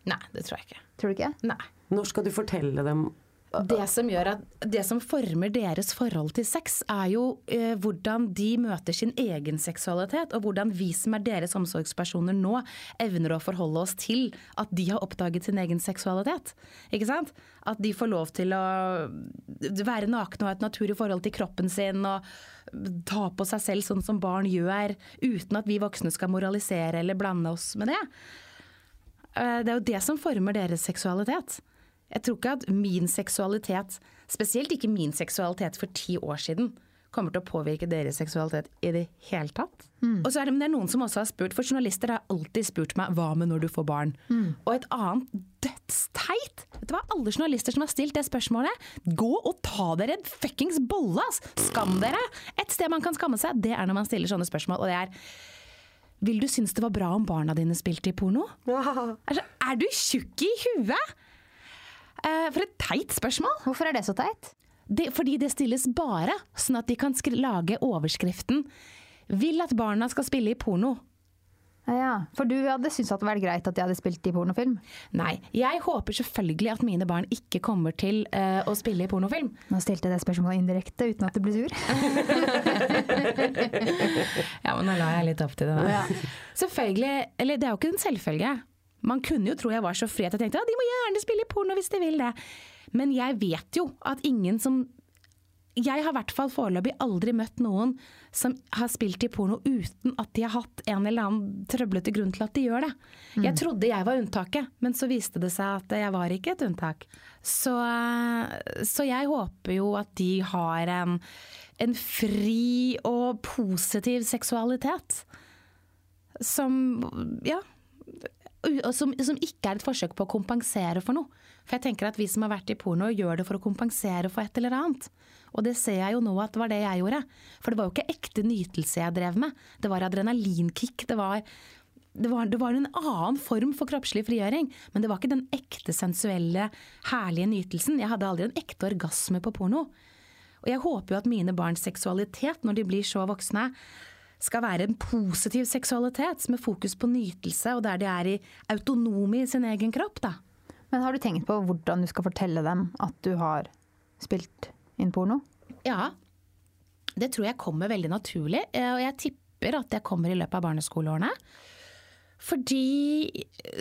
Nei, det tror jeg ikke. Tror du ikke? Nei. Når skal du fortelle dem Det som, gjør at, det som former deres forhold til sex, er jo eh, hvordan de møter sin egen seksualitet, og hvordan vi som er deres omsorgspersoner nå, evner å forholde oss til at de har oppdaget sin egen seksualitet. Ikke sant? At de får lov til å være nakne og ha et naturlig forhold til kroppen sin, og ta på seg selv sånn som barn gjør, uten at vi voksne skal moralisere eller blande oss med det. Eh, Det er jo det som former deres seksualitet. Jeg tror ikke at min seksualitet, spesielt ikke min seksualitet for ti år siden, kommer til å påvirke deres seksualitet i det hele tatt. Og så er det, men det er noen som også har spurt, for journalister har alltid spurt meg hva med når du får barn? Og et annet dødsteit Vet du hva, alle journalister som har stilt det spørsmålet, gå og ta dere en fuckings bolle, ass! Skam dere! Et sted man kan skamme seg, det er når man stiller sånne spørsmål, og det er vil du synes det var bra om barna dine spilte i porno? Altså, er du tjukk i huet? Eh, for et teit spørsmål. Hvorfor er det så teit? Det, fordi det stilles bare sånn at de kan lage overskriften 'Vil at barna skal spille i porno'. Ja, ja. For du hadde syntes at det var greit at de hadde spilt i pornofilm? Nei, jeg håper selvfølgelig at mine barn ikke kommer til uh, å spille i pornofilm. Nå stilte jeg det spørsmålet indirekte uten at du ble sur. Ja, men nå la jeg litt opp til det. Da. Selvfølgelig, eller det er jo ikke en selvfølge. Man kunne jo tro jeg var så fri at jeg tenkte ja, de må gjerne spille i porno hvis de vil det. Men jeg vet jo at ingen som Jeg har i hvert fall foreløpig aldri møtt noen som har spilt i porno uten at de har hatt en eller annen trøblete grunn til at de gjør det. Jeg trodde jeg var unntaket, men så viste det seg at jeg var ikke et unntak. Så, så jeg håper jo at de har en, en fri og positiv seksualitet. Som ja, som, som ikke er et forsøk på å kompensere for noe. For jeg tenker at vi som har vært i porno, gjør det for å kompensere for et eller annet. Og det ser jeg jo nå at det var det jeg gjorde. For det var jo ikke ekte nytelse jeg drev med. Det var adrenalinkick. Det var, det var, det var en annen form for kroppslig frigjøring. Men det var ikke den ekte sensuelle, herlige nytelsen. Jeg hadde aldri en ekte orgasme på porno. Og jeg håper jo at mine barns seksualitet, når de blir så voksne, skal være en positiv seksualitet med fokus på nytelse, og der de er i autonome i sin egen kropp. da. Men har du tenkt på hvordan du skal fortelle dem at du har spilt inn porno? Ja, det tror jeg kommer veldig naturlig, eh, og jeg tipper at det kommer i løpet av barneskoleårene. Fordi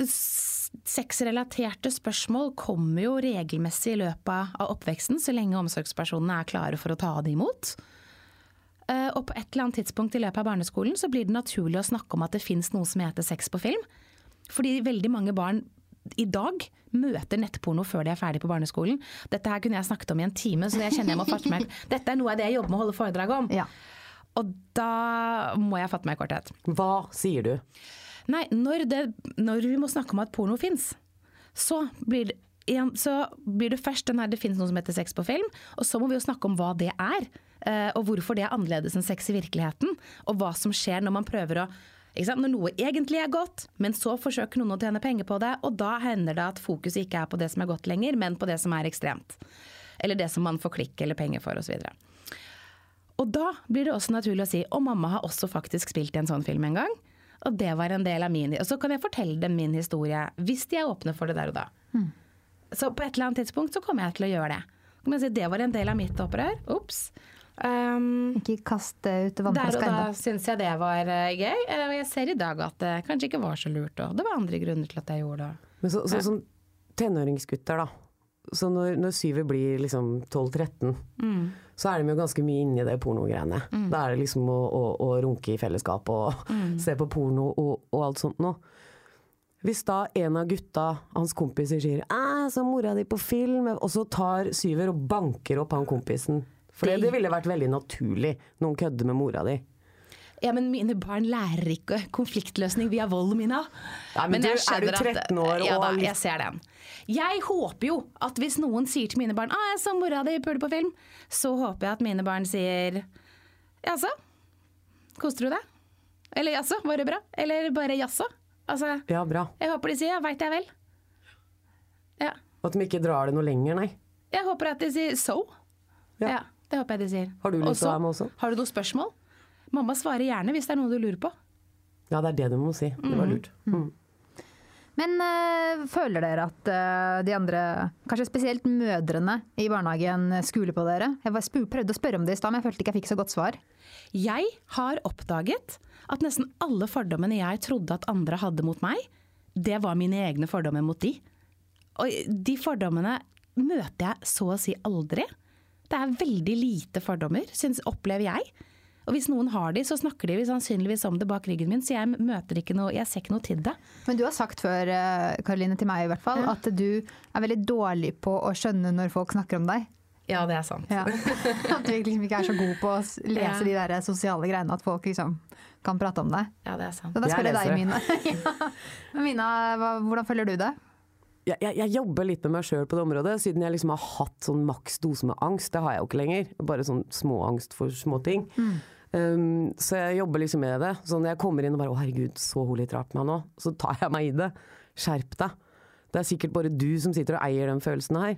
s- sexrelaterte spørsmål kommer jo regelmessig i løpet av oppveksten, så lenge omsorgspersonene er klare for å ta det imot. Eh, Og på et eller annet tidspunkt i løpet av barneskolen så blir det naturlig å snakke om at det fins noe som heter sex på film. Fordi veldig mange barn i dag møter nettporno før de er ferdig på barneskolen. Dette her kunne jeg snakket om i en time, så jeg kjenner jeg må fatte meg Dette er noe av det jeg jobber med å holde foredrag om. Ja. Og da må jeg fatte meg i korthet. Hva sier du? Nei, når, det, når vi må snakke om at porno fins, så blir det så blir det først den her, det finnes noe som heter sex på film, og så må vi jo snakke om hva det er. Eh, Og hvorfor det er annerledes enn sex i virkeligheten. Og hva som skjer når man prøver å? Når noe egentlig er godt, men så forsøker noen å tjene penger på det, og da hender det at fokuset ikke er på det som er godt lenger, men på det som er ekstremt. Eller det som man får klikk eller penger for osv. Og da blir det også naturlig å si og mamma har også faktisk spilt i en sånn film en gang. Og det var en del av min Og så kan jeg fortelle dem min historie, hvis de er åpne for det der og da. Så på et eller annet tidspunkt så kommer jeg til å gjøre det. Kan jeg si, det var en del av mitt opprør. Ops. Um, Ikke kaste ut der og da ennå. syns jeg det var uh, gøy. Eh, Og jeg ser i dag at det kanskje ikke var så lurt. Og det var andre grunner til at jeg gjorde det. Men så, så, sånn tenåringsgutter, da. Så når, når syver blir liksom 12-13, så er de jo ganske mye inni det pornogreiene. Da er det liksom å, å, å runke i fellesskap og se på porno og, og alt sånt noe. Hvis da en av gutta, hans kompiser, sier 'æ, så mora di på film', og så tar Syver og banker opp han kompisen. For det, ville vært veldig naturlig. Noen kødder med mora di. Ja, men mine barn lærer ikke konfliktløsning via vold, Mina. Nei, men du- er du 13 år Ja da, jeg ser den. Jeg håper jo at hvis noen sier til mine barn ah, 'jeg så mora di pule på film', så håper jeg at mine barn sier 'jaså, koste du deg?' Eller 'jaså, var det bra?' Eller bare 'jaså'. Altså, Ja, bra. jeg håper de sier 'ja, veit jeg vel'. Ja. At de ikke drar det noe lenger, nei. Jeg håper at de sier 'so'. Ja. Ja. Det håper jeg de sier. Har du lyst til å være med også? Har du noen spørsmål? Mamma svarer gjerne hvis det er noe du lurer på. Ja, det er det du må si. Det var lurt. Mm. Men øh, føler dere at øh, de andre, kanskje spesielt mødrene i barnehagen, skuler på dere? Jeg prøvde å spørre om det i stad, men jeg følte ikke jeg fikk så godt svar. Jeg har oppdaget at nesten alle fordommene jeg trodde at andre hadde mot meg, det var mine egne fordommer mot de. Og de fordommene møter jeg så å si aldri. Det er veldig lite fordommer, synes, opplever jeg. Og hvis noen har de, så snakker de sannsynligvis om det bak ryggen min, så jeg møter ikke noe, jeg ser ikke noe til det. Men du har sagt før, Karoline, til meg i hvert fall, at du er veldig dårlig på å skjønne når folk snakker om deg. Ja, det er sant. Ja. At du liksom ikke er så god på å lese Ja. de der sosiale greiene, at folk liksom kan prate om deg. Ja, det er sant. Så da Jeg spør jeg deg, Mina. ja. Mina, hva, hvordan følger du det? Jeg, jeg, jeg jobber litt med meg sjøl på det området, siden jeg liksom har hatt sånn maks dose med angst. Det har jeg jo ikke lenger. Bare sånn småangst for små ting. Um, så jeg jobber liksom med det. Så når jeg kommer inn og bare 'Å, herregud, så hun litt rart på meg nå', så tar jeg meg i det. Skjerp deg. Det er sikkert bare du som sitter og eier den følelsen her.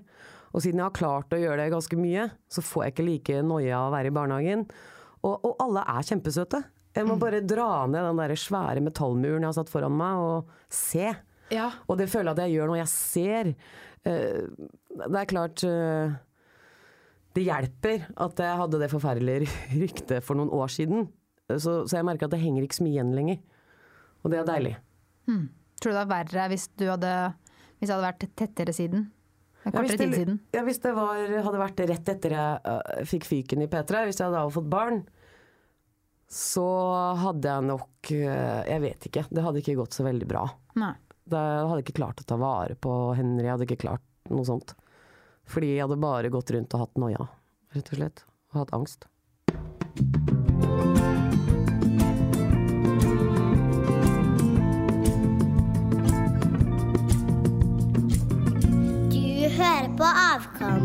Og siden jeg har klart å gjøre det ganske mye, så får jeg ikke like noia av å være i barnehagen. Og, og alle er kjempesøte. Jeg må bare dra ned den der svære metallmuren jeg har satt foran meg, og se. Ja. Og det føler jeg at jeg gjør når jeg ser. Eh, det er klart eh, Det hjelper at jeg hadde det forferdelige ryktet for noen år siden. Eh, Så, så jeg merker at det henger ikke så mye igjen lenger. Og det er deilig. Tror du det var verre hvis, du hadde, hvis det hadde vært tettere siden? Ja, hvis det, siden? ja, hvis det var, hadde vært rett etter jeg uh, fikk fyken i P3, hvis jeg hadde fått barn, så hadde jeg nok uh, Jeg vet ikke. Det hadde ikke gått så veldig bra. Nei. Jeg hadde ikke klart å ta vare på Henry, jeg hadde ikke klart noe sånt. Fordi jeg hadde bare gått rundt og hatt noia, rett og slett. Og hatt angst. Du hører på Avkom.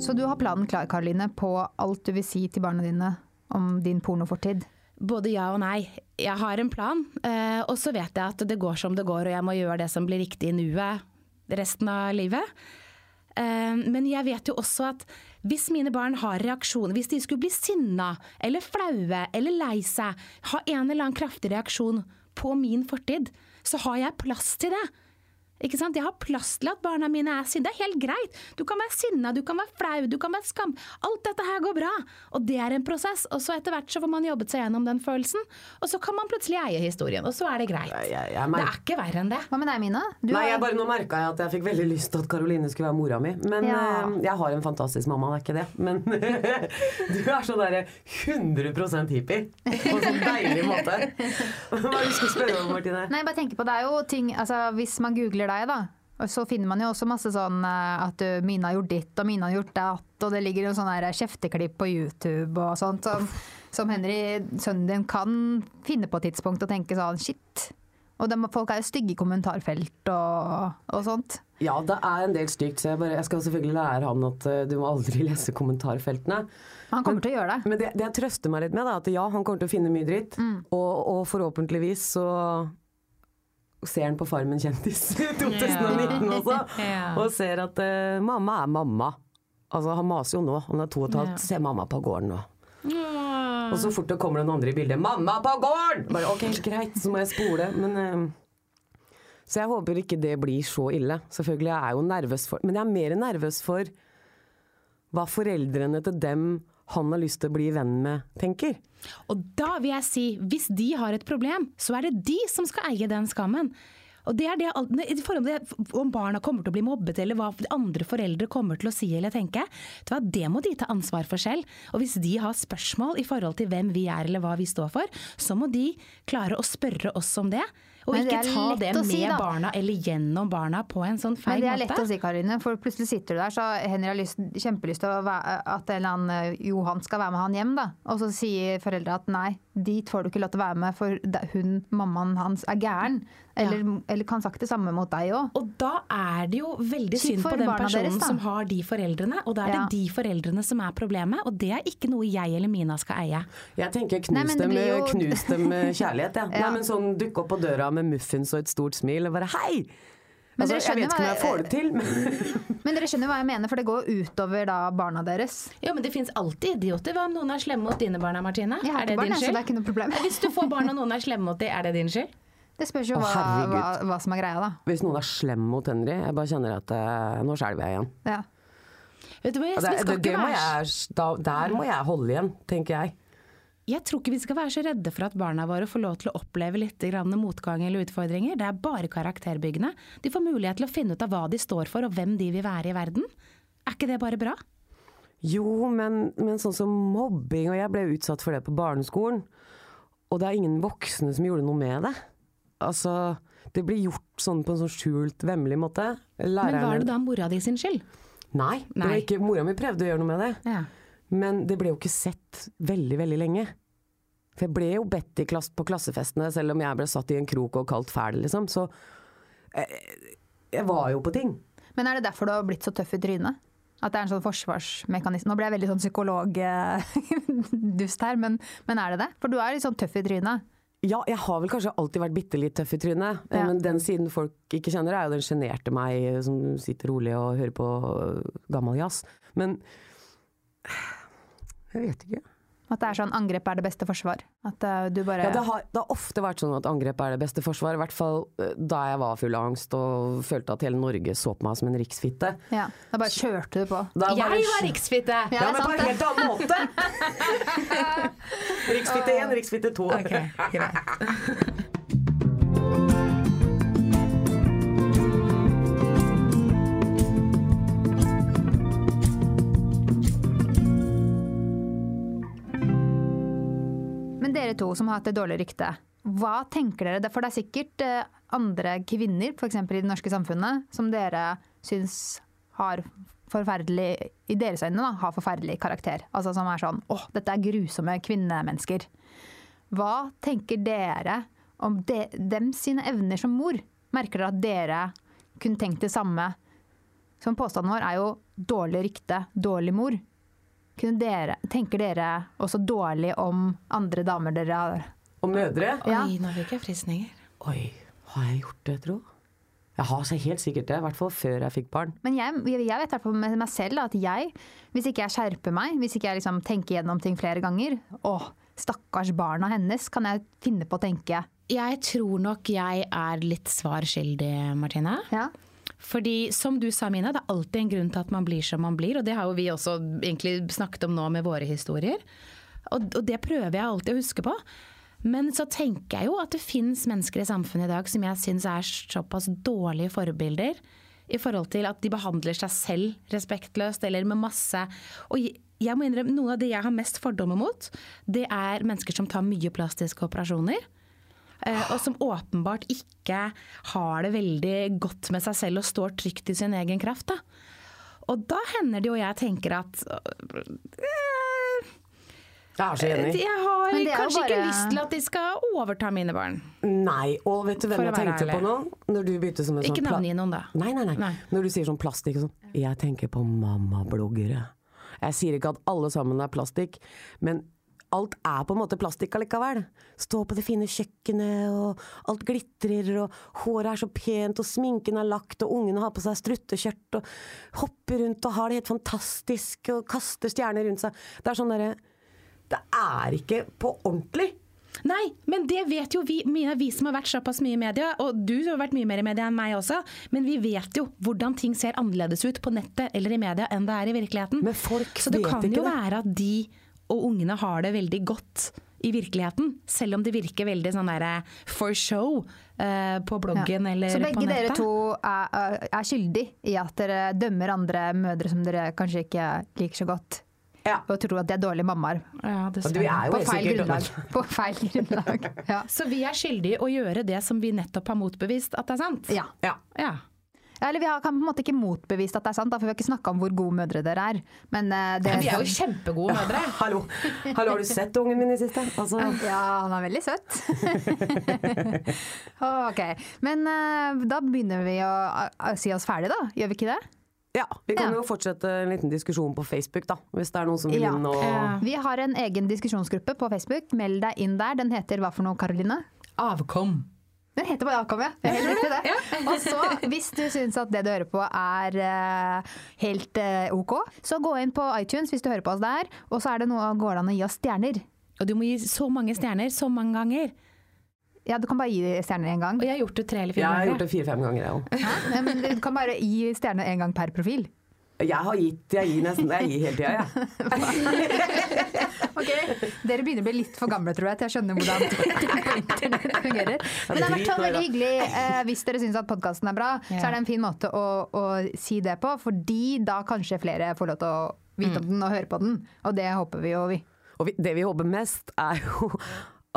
Så du har planen klar, Karoline, på alt du vil si til barna dine om din pornofortid? Både ja og nei. Jeg har en plan, eh, og så vet jeg at det går som det går, og jeg må gjøre det som blir riktig i nuet resten av livet. Eh, Men jeg vet jo også at hvis mine barn har reaksjoner, hvis de skulle bli sinna eller flaue eller lei seg, ha en eller annen kraftig reaksjon på min fortid, så har jeg plass til det. Ikke sant? Jeg har plass til at barna mine er sinna. Det er helt greit. Du kan være sinna, du kan være flau, du kan være skam. Alt dette her går bra. Og det er en prosess. Og så etter hvert så får man jobbet seg gjennom den følelsen, og så kan man plutselig eie historien. Og så er det greit. Jeg- jeg- jeg Det er ikke verre enn det. Hva med deg, Mina? Du Nei, jeg bare, Nå merka jeg at jeg fikk veldig lyst til at Karoline skulle være mora mi. Men Ja. eh, jeg har en fantastisk mamma, det er ikke det. Men du er sånn derre 100% hippie. På en sånn deilig måte. Hva er det du skulle spørre om, Martine? Nei, bare tenk på det er jo ting altså, Hvis man googler deg, da. og Så finner man jo også masse sånn eh, at Mina har gjort ditt og Mina har gjort datt, og det ligger jo sånne her kjefteklipp på YouTube og sånt som, som Henry, sønnen din, kan finne på et tidspunkt og tenke sånn shit. Og de, folk er jo stygge i kommentarfelt og, og sånt. Ja, det er en del stygt, så jeg, bare, jeg skal selvfølgelig lære han at uh, du må aldri lese kommentarfeltene. Han kommer til å gjøre det. Men det, det jeg trøster meg litt med, er at ja, han kommer til å finne mye dritt. Og, og forhåpentligvis så ser han på Farmen kjendis i 2019 også, og ser at uh, mamma er mamma. Altså, han maser jo nå, han er to og et halvt, se mamma på gården nå. Og så fort det kommer noen andre i bildet 'Mamma på gården!' Bare ok, greit, så må jeg spole. Men uh, Så jeg håper ikke det blir så ille. Selvfølgelig, jeg er jo nervøs for Men jeg er mer nervøs for hva foreldrene til dem han har lyst til å bli venn med, tenker. Og da vil jeg si, hvis de har et problem, så er det de som skal eie den skammen. Og det er det, i forhold til om barna kommer til å bli mobbet, eller hva andre foreldre kommer til å si eller tenke, det må de ta ansvar for selv. Og hvis de har spørsmål i forhold til hvem vi er eller hva vi står for, så må de klare å spørre oss om det. Og Men ikke ta det med si, barna eller gjennom barna på en sånn feil måte. Men det er lett måte. å si, Karine, for plutselig sitter du der, så Henry har lyst, kjempelyst til at en eller annen eh, Johan skal være med han hjem, da. Og så sier foreldra at nei, dit får du ikke lov til å være med, for hun, mammaen hans, er gæren. Eller, eller kan sagt det samme mot deg òg. Og da er det jo veldig synd på den personen deres, som har de foreldrene, og da er Ja. det de foreldrene som er problemet, og det er ikke noe jeg eller Mina skal eie. Jeg tenker knus dem, jo- knus dem med kjærlighet, jeg. Ja. Nei, men sånn dukke opp på døra med muffins og et stort smil og bare hei! Men Altså, dere jeg vet ikke om jeg får det til, men Men dere skjønner hva jeg mener, for det går jo utover da barna deres. Jo, men det fins alltid idioter. Hva om noen er slemme mot dine barna, Martine? Jeg har Er det barn, din skyld? så det er ikke noe problem. Hvis du får barn og noen er slemme mot dem, er det din skyld? Det spørs jo Å, hva, hva, hva som er greia, da. hvis noen er slem mot Henry, jeg bare kjenner at uh, nå skjelver jeg igjen. Ja. Vet du hva, jeg, vi det, skal det, det ikke må jeg, da, der må jeg holde igjen, tenker jeg. Jeg tror ikke vi skal være så redde for at barna våre får lov til å oppleve litt grann motgang eller utfordringer. Det er bare karakterbyggende. De får mulighet til å finne ut av hva de står for og hvem de vil være i verden. Er ikke det bare bra? Jo, men, men sånn som mobbing, og jeg ble utsatt for det på barneskolen, og det er ingen voksne som gjorde noe med det. Altså, det blir gjort sånn på en sånn skjult, vemmelig måte. Men var det da mora di sin skyld? Nei, Nei. ikke, mora mi prøvde å gjøre noe med det. Ja. Men det ble jo ikke sett veldig, veldig lenge. For jeg ble jo bedt i klass, på klassefestene, selv om jeg ble satt i en krok og kalt fæl, liksom. Så jeg, jeg var jo på ting. Men er det derfor du har blitt så tøff i trynet? At det er en sånn forsvarsmekanisme? Nå ble jeg veldig sånn psykologdust her, men, men er det det? For du er litt sånn tøff i trynet. Ja, jeg har vel kanskje alltid vært bitte litt tøff i trynet, eh, Ja. men den siden folk ikke kjenner, er jo den sjenerte meg eh, som sitter rolig og hører på eh, gammel jazz. Men jeg vet ikke. At det er sånn angrep er det beste forsvar. At eh, du bare Ja, det, har, det har ofte vært sånn at angrep er det beste forsvar, i hvert fall eh, da jeg var full av angst og følte at hele Norge så på meg som en riksfitte. Ja, da bare kjørte du på. Da Jeg bare- var riksfitte! Ja, Ja, men på en helt annen måte! riksfitte 1, riksfitte 2. greit. Dere to som har hatt et dårlig rykte, hva tenker dere? For det er sikkert eh, andre kvinner, f.eks. i det norske samfunnet, som dere syns har forferdelig, i deres øyne, da, har forferdelig karakter. Altså som er sånn åh, dette er grusomme kvinnemennesker. Hva tenker dere om de, dem sine evner som mor? Merker dere at dere kunne tenkt det samme? Som påstanden vår er jo dårlig rykte, dårlig mor. Kunne dere, tenker dere også dårlig om andre damer dere har Om mødre. Ja. Oi, nå fikk jeg frysninger. Oi, har jeg gjort det, tro? Jeg har så helt sikkert det, i hvert fall før jeg fikk barn. Men jeg, jeg vet i med meg selv at jeg, hvis ikke jeg skjerper meg, hvis ikke jeg liksom tenker gjennom ting flere ganger Å, stakkars barna hennes, kan jeg finne på å tenke. Jeg tror nok jeg er litt svar skyldig, Martine. Ja. Fordi som du sa Mina, det er alltid en grunn til at man blir som man blir. Og det har jo vi også egentlig snakket om nå med våre historier. Og, og det prøver jeg alltid å huske på. Men så tenker jeg jo at det finnes mennesker i samfunnet i dag som jeg syns er såpass dårlige forbilder. I forhold til at de behandler seg selv respektløst eller med masse Og jeg må innrømme, noe av det jeg har mest fordommer mot, det er mennesker som tar mye plastiske operasjoner. Eh, og som åpenbart ikke har det veldig godt med seg selv og står trygt i sin egen kraft. Da. Og da hender det jo jeg tenker at eh, Jeg er så enig. Jeg har kanskje kanskje ikke lyst til at de skal overta mine barn. Nei, og vet du hvem jeg tenkte tenkte på nå? Når du begynte som en sånn Ikke navngi noen, da. Nei, nei, nei, Nei. Når du sier sånn plastikk og sånn. Jeg tenker på mammabloggere. Jeg sier ikke at alle sammen er plastikk, men alt er på en måte plastikk allikevel. Stå på det fine kjøkkenet, og alt glitrer, og håret er så pent, og sminken er lagt, og ungene har på seg struttekjørt, og hopper rundt og har det helt fantastisk, og kaster stjerner rundt seg. Det er sånn derre Det er ikke på ordentlig. Nei, men det vet jo vi, Mina, vi som har vært såpass mye i media, og du har vært mye mer i media enn meg også, men vi vet jo hvordan ting ser annerledes ut på nettet eller i media enn det er i virkeligheten. Men folk Så det vet kan ikke jo det. være at de og ungene har det veldig godt i virkeligheten. Selv om det virker veldig sånn derre for show eh, på bloggen Ja. eller Så begge dere to er, er, skyldig i at dere dømmer andre mødre som dere kanskje ikke liker så godt, Ja. og tror at de er dårlige mammaer. Ja, På feil grunnlag. På feil grunnlag. Ja. Så vi er skyldige å gjøre det som vi nettopp har motbevist at det er sant? ja. Ja. Ja. Eller vi har, kan på en måte ikke motbevist at det er sant, da, for vi har ikke snakka om hvor gode mødre dere er. Men eh, det vi er jo kjempegode mødre. Hallo. Hallo, har du sett ungen min i siste? Altså, Ja, han er veldig søt. ok. Men eh, da begynner vi å, å si oss ferdig, da. Gjør vi ikke det? ja, vi kan Ja. jo fortsette en liten diskusjon på Facebook, da. Hvis det er noen som vil Ja. inn og Vi har en egen diskusjonsgruppe på Facebook. Meld deg inn der. Den heter hva for noe, Karoline? Avkom. Den heter bare Avkom, ja. Det er helt riktig, det. Og så, hvis du syns at det du hører på er eh, helt eh, ok, så gå inn på iTunes hvis du hører på oss der. Og så er det noe, går det an å gi oss stjerner. Og du må gi så mange stjerner så mange ganger. Ja, du kan bare gi stjerner én gang. Og jeg har gjort det tre eller fire Jeg har gjort ganger. det fire-fem ganger, jeg òg. Nei, men du kan bare gi stjerner én gang per profil. Jeg har gitt, jeg gir nesten Jeg gir hele tida, jeg. Ok, Dere begynner å bli litt for gamle tror jeg, til jeg skjønner hvordan internett fungerer. Men det har vært sånn veldig hyggelig eh, hvis dere syns at podkasten er bra. Så er det en fin måte å, å si det på, fordi da kanskje flere får lov til å vite om den og høre på den. Og det håper vi jo, vi. Og vi, det vi håper mest, er jo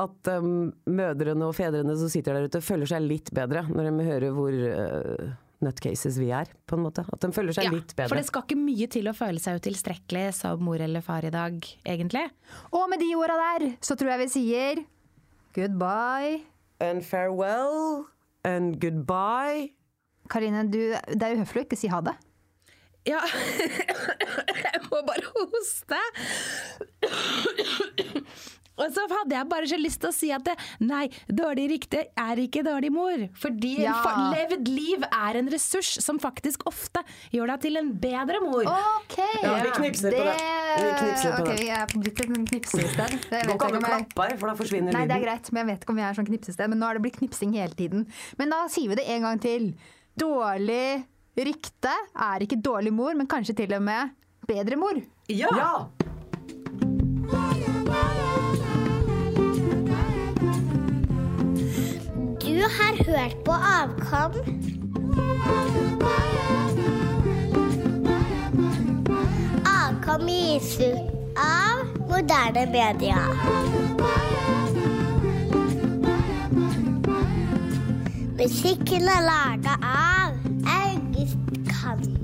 at um, mødrene og fedrene som sitter der ute, føler seg litt bedre når de hører hvor uh, nutcases vi er, på en måte. At de føler seg Ja, litt bedre. for det skal ikke mye til å føle seg utilstrekkelig som mor eller far i dag, egentlig. Og med de orda der, så tror jeg vi sier goodbye. And farewell and goodbye. Karine, du, det er uhøflig å ikke si ha det. Ja, jeg må bare hoste. Og så hadde jeg bare så lyst til å si at det, nei, dårlig rykte er ikke dårlig mor. Fordi en Ja. levd liv er en ressurs som faktisk ofte gjør deg til en bedre mor. OK! Ja, vi knipser på det. Vi knipser på ok, det. vi er blitt et knipsested. Nå kan du jeg jeg- klappe her, for da forsvinner Nei, det er greit, men jeg vet ikke om vi er sånn knipsested. Men nå er det blitt knipsing hele tiden. Men da sier vi det en gang til. Dårlig rykte er ikke dårlig mor, men kanskje til og med bedre mor. Ja! ja! Du har hørt på Avkom. Avkom gis ut av moderne media. Musikken er laga av August Kant.